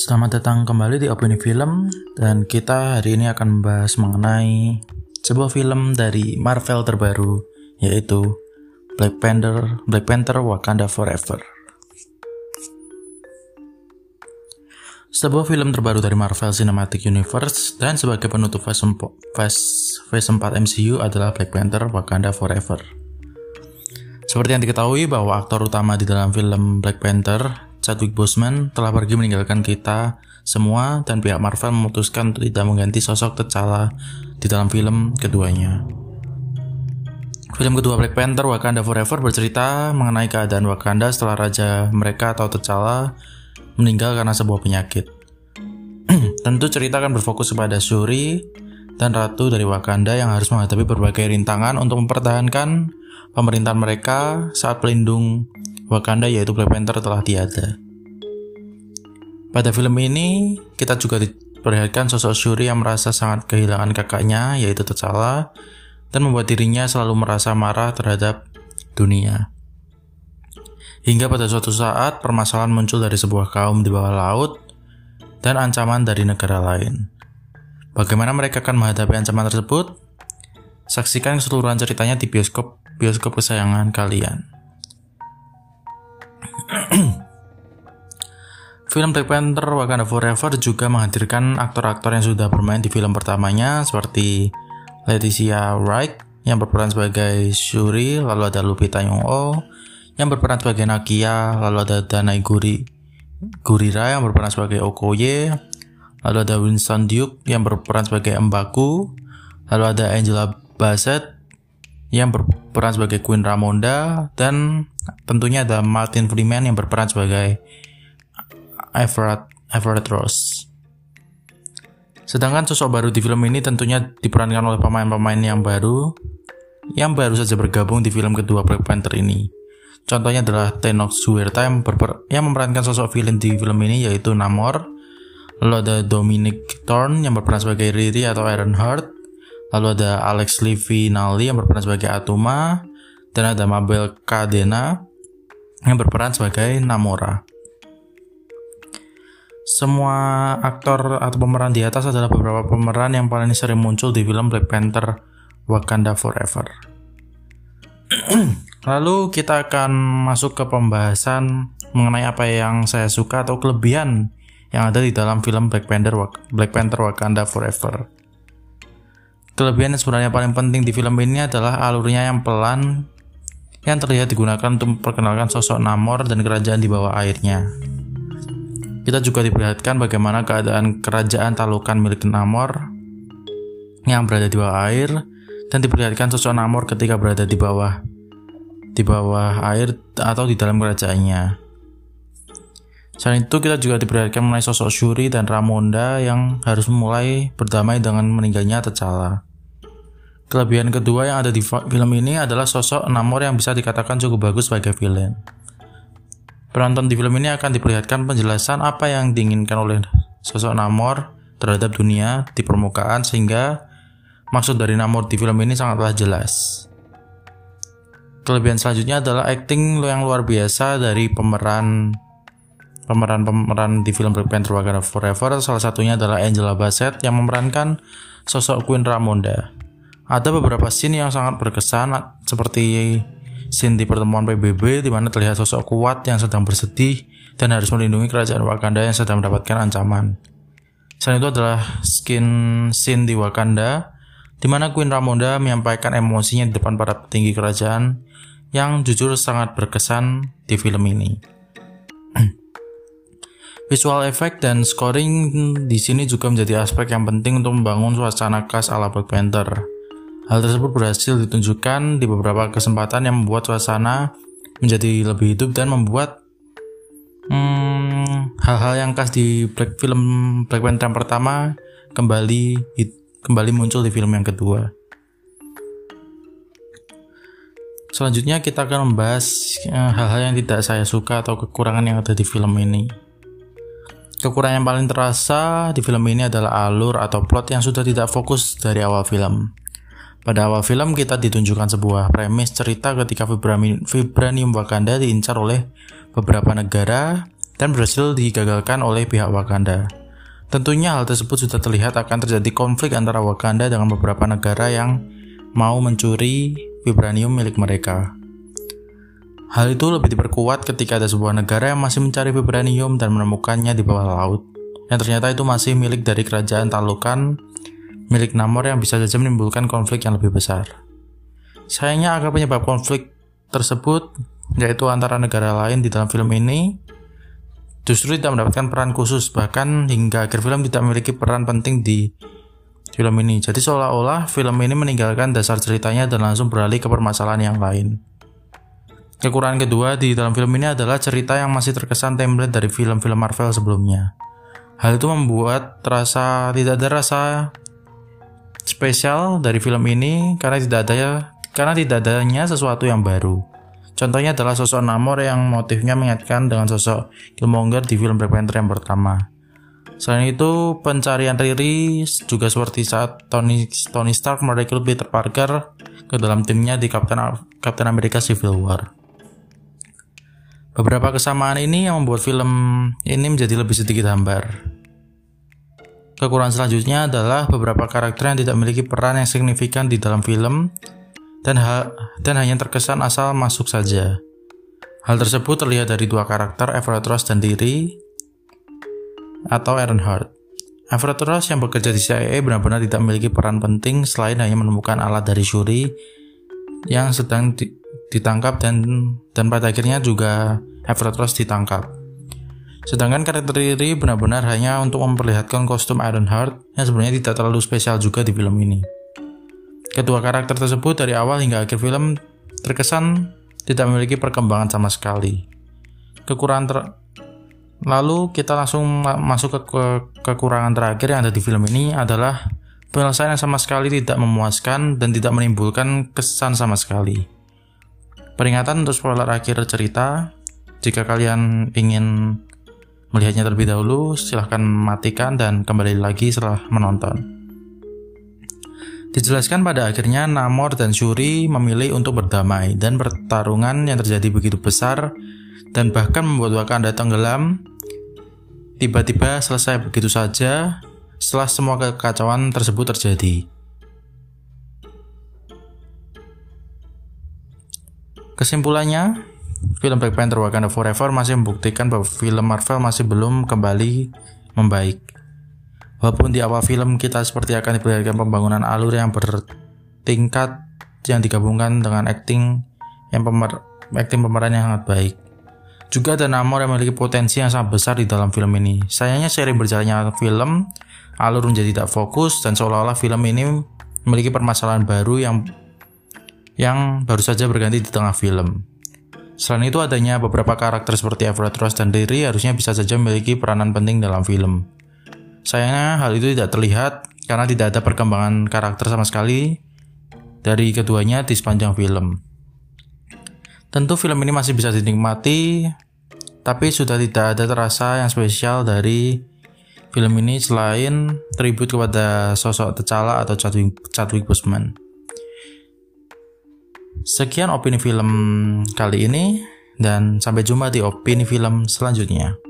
Selamat datang kembali di Opini Film dan kita hari ini akan membahas mengenai sebuah film dari Marvel terbaru yaitu Black Panther Black Panther Wakanda Forever. Sebuah film terbaru dari Marvel Cinematic Universe dan sebagai penutup Phase 4, phase 4 MCU adalah Black Panther Wakanda Forever. Seperti yang diketahui bahwa aktor utama di dalam film Black Panther Chadwick Boseman telah pergi meninggalkan kita semua dan pihak Marvel memutuskan untuk tidak mengganti sosok T'Challa di dalam film keduanya. Film kedua Black Panther Wakanda Forever bercerita mengenai keadaan Wakanda setelah raja mereka atau T'Challa meninggal karena sebuah penyakit. Tentu cerita akan berfokus kepada Shuri dan ratu dari Wakanda yang harus menghadapi berbagai rintangan untuk mempertahankan pemerintahan mereka saat pelindung Wakanda yaitu Black Panther telah tiada. Pada film ini, kita juga diperlihatkan sosok Shuri yang merasa sangat kehilangan kakaknya yaitu T'Challa dan membuat dirinya selalu merasa marah terhadap dunia. Hingga pada suatu saat permasalahan muncul dari sebuah kaum di bawah laut dan ancaman dari negara lain. Bagaimana mereka akan menghadapi ancaman tersebut? Saksikan keseluruhan ceritanya di bioskop bioskop kesayangan kalian. Film Black Panther Wakanda Forever juga menghadirkan aktor-aktor yang sudah bermain di film pertamanya seperti Leticia Wright yang berperan sebagai Shuri, lalu ada Lupita Nyong'o yang berperan sebagai Nakia, lalu ada Danai Guri Gurira yang berperan sebagai Okoye, lalu ada Winston Duke yang berperan sebagai Mbaku, lalu ada Angela Bassett yang berperan sebagai Queen Ramonda dan tentunya ada Martin Freeman yang berperan sebagai Everett, Everett Ross. Sedangkan sosok baru di film ini tentunya diperankan oleh pemain-pemain yang baru yang baru saja bergabung di film kedua Black Panther ini. Contohnya adalah Tenoch Huerta yang, yang memerankan sosok villain di film ini yaitu Namor. Lalu ada Dominic Thorne yang berperan sebagai Riri atau Ironheart. Lalu ada Alex Levy Nali yang berperan sebagai Atuma dan ada Mabel Cadena yang berperan sebagai Namora. Semua aktor atau pemeran di atas adalah beberapa pemeran yang paling sering muncul di film Black Panther Wakanda Forever. Lalu kita akan masuk ke pembahasan mengenai apa yang saya suka atau kelebihan yang ada di dalam film Black Panther Black Panther Wakanda Forever. Kelebihan yang sebenarnya paling penting di film ini adalah alurnya yang pelan yang terlihat digunakan untuk memperkenalkan sosok Namor dan kerajaan di bawah airnya. Kita juga diperlihatkan bagaimana keadaan kerajaan Talukan milik Namor yang berada di bawah air dan diperlihatkan sosok Namor ketika berada di bawah di bawah air atau di dalam kerajaannya. Selain itu kita juga diperlihatkan mengenai sosok Shuri dan Ramonda yang harus memulai berdamai dengan meninggalnya T'Challa. Kelebihan kedua yang ada di film ini adalah sosok Namor yang bisa dikatakan cukup bagus sebagai villain. Penonton di film ini akan diperlihatkan penjelasan apa yang diinginkan oleh sosok Namor terhadap dunia di permukaan sehingga maksud dari Namor di film ini sangatlah jelas. Kelebihan selanjutnya adalah acting yang luar biasa dari pemeran pemeran-pemeran di film Black Panther Wakanda Forever. Salah satunya adalah Angela Bassett yang memerankan sosok Queen Ramonda. Ada beberapa scene yang sangat berkesan seperti scene di pertemuan PBB di mana terlihat sosok kuat yang sedang bersedih dan harus melindungi kerajaan Wakanda yang sedang mendapatkan ancaman. Selain itu adalah skin scene di Wakanda di mana Queen Ramonda menyampaikan emosinya di depan para petinggi kerajaan yang jujur sangat berkesan di film ini. Visual effect dan scoring di sini juga menjadi aspek yang penting untuk membangun suasana khas ala Black Panther. Hal tersebut berhasil ditunjukkan di beberapa kesempatan yang membuat suasana menjadi lebih hidup dan membuat hmm, hal-hal hmm, yang khas di Black film Black Panther pertama kembali kembali muncul di film yang kedua. Selanjutnya kita akan membahas eh, hal-hal yang tidak saya suka atau kekurangan yang ada di film ini. Kekurangan yang paling terasa di film ini adalah alur atau plot yang sudah tidak fokus dari awal film. Pada awal film kita ditunjukkan sebuah premis cerita ketika Vibranium Wakanda diincar oleh beberapa negara dan berhasil digagalkan oleh pihak Wakanda. Tentunya hal tersebut sudah terlihat akan terjadi konflik antara Wakanda dengan beberapa negara yang mau mencuri vibranium milik mereka. Hal itu lebih diperkuat ketika ada sebuah negara yang masih mencari vibranium dan menemukannya di bawah laut, yang ternyata itu masih milik dari kerajaan Talukan, milik Namor yang bisa saja menimbulkan konflik yang lebih besar. Sayangnya agar penyebab konflik tersebut, yaitu antara negara lain di dalam film ini, justru tidak mendapatkan peran khusus bahkan hingga akhir film tidak memiliki peran penting di film ini. Jadi seolah-olah film ini meninggalkan dasar ceritanya dan langsung beralih ke permasalahan yang lain. Kekurangan kedua di dalam film ini adalah cerita yang masih terkesan template dari film-film Marvel sebelumnya. Hal itu membuat terasa tidak ada rasa spesial dari film ini karena tidak ada karena tidak adanya sesuatu yang baru. Contohnya adalah sosok Namor yang motifnya mengaitkan dengan sosok Killmonger di film Black Panther yang pertama. Selain itu, pencarian Riri juga seperti saat Tony, Tony Stark merekrut Peter Parker ke dalam timnya di Captain, Captain America Civil War. Beberapa kesamaan ini yang membuat film ini menjadi lebih sedikit hambar. Kekurangan selanjutnya adalah beberapa karakter yang tidak memiliki peran yang signifikan di dalam film dan, ha dan hanya terkesan asal masuk saja. Hal tersebut terlihat dari dua karakter Everett Ross dan Diri atau Ironheart. Everett Ross yang bekerja di CIA benar-benar tidak memiliki peran penting selain hanya menemukan alat dari Shuri yang sedang di ditangkap dan dan pada akhirnya juga Everett Ross ditangkap. Sedangkan karakter Riri benar-benar hanya untuk memperlihatkan kostum Ironheart yang sebenarnya tidak terlalu spesial juga di film ini. Kedua karakter tersebut dari awal hingga akhir film terkesan tidak memiliki perkembangan sama sekali. Kekurangan ter Lalu kita langsung ma masuk ke, ke kekurangan terakhir yang ada di film ini adalah penyelesaian yang sama sekali tidak memuaskan dan tidak menimbulkan kesan sama sekali. Peringatan untuk spoiler akhir cerita, jika kalian ingin melihatnya terlebih dahulu, silahkan matikan dan kembali lagi setelah menonton. Dijelaskan pada akhirnya Namor dan Shuri memilih untuk berdamai dan pertarungan yang terjadi begitu besar dan bahkan membuat Wakanda tenggelam tiba-tiba selesai begitu saja setelah semua kekacauan tersebut terjadi. Kesimpulannya, film Black Panther Wakanda Forever masih membuktikan bahwa film Marvel masih belum kembali membaik. Walaupun di awal film kita seperti akan diperlihatkan pembangunan alur yang bertingkat yang digabungkan dengan acting yang pemer acting pemeran yang sangat baik. Juga ada Namor yang memiliki potensi yang sangat besar di dalam film ini. Sayangnya sering berjalannya film, alur menjadi tidak fokus dan seolah-olah film ini memiliki permasalahan baru yang yang baru saja berganti di tengah film. Selain itu adanya beberapa karakter seperti Everett Ross dan Derry harusnya bisa saja memiliki peranan penting dalam film. Sayangnya hal itu tidak terlihat karena tidak ada perkembangan karakter sama sekali dari keduanya di sepanjang film. Tentu film ini masih bisa dinikmati, tapi sudah tidak ada terasa yang spesial dari film ini selain tribut kepada sosok T'Challa atau Chadwick, Chadwick Boseman. Sekian opini film kali ini dan sampai jumpa di opini film selanjutnya.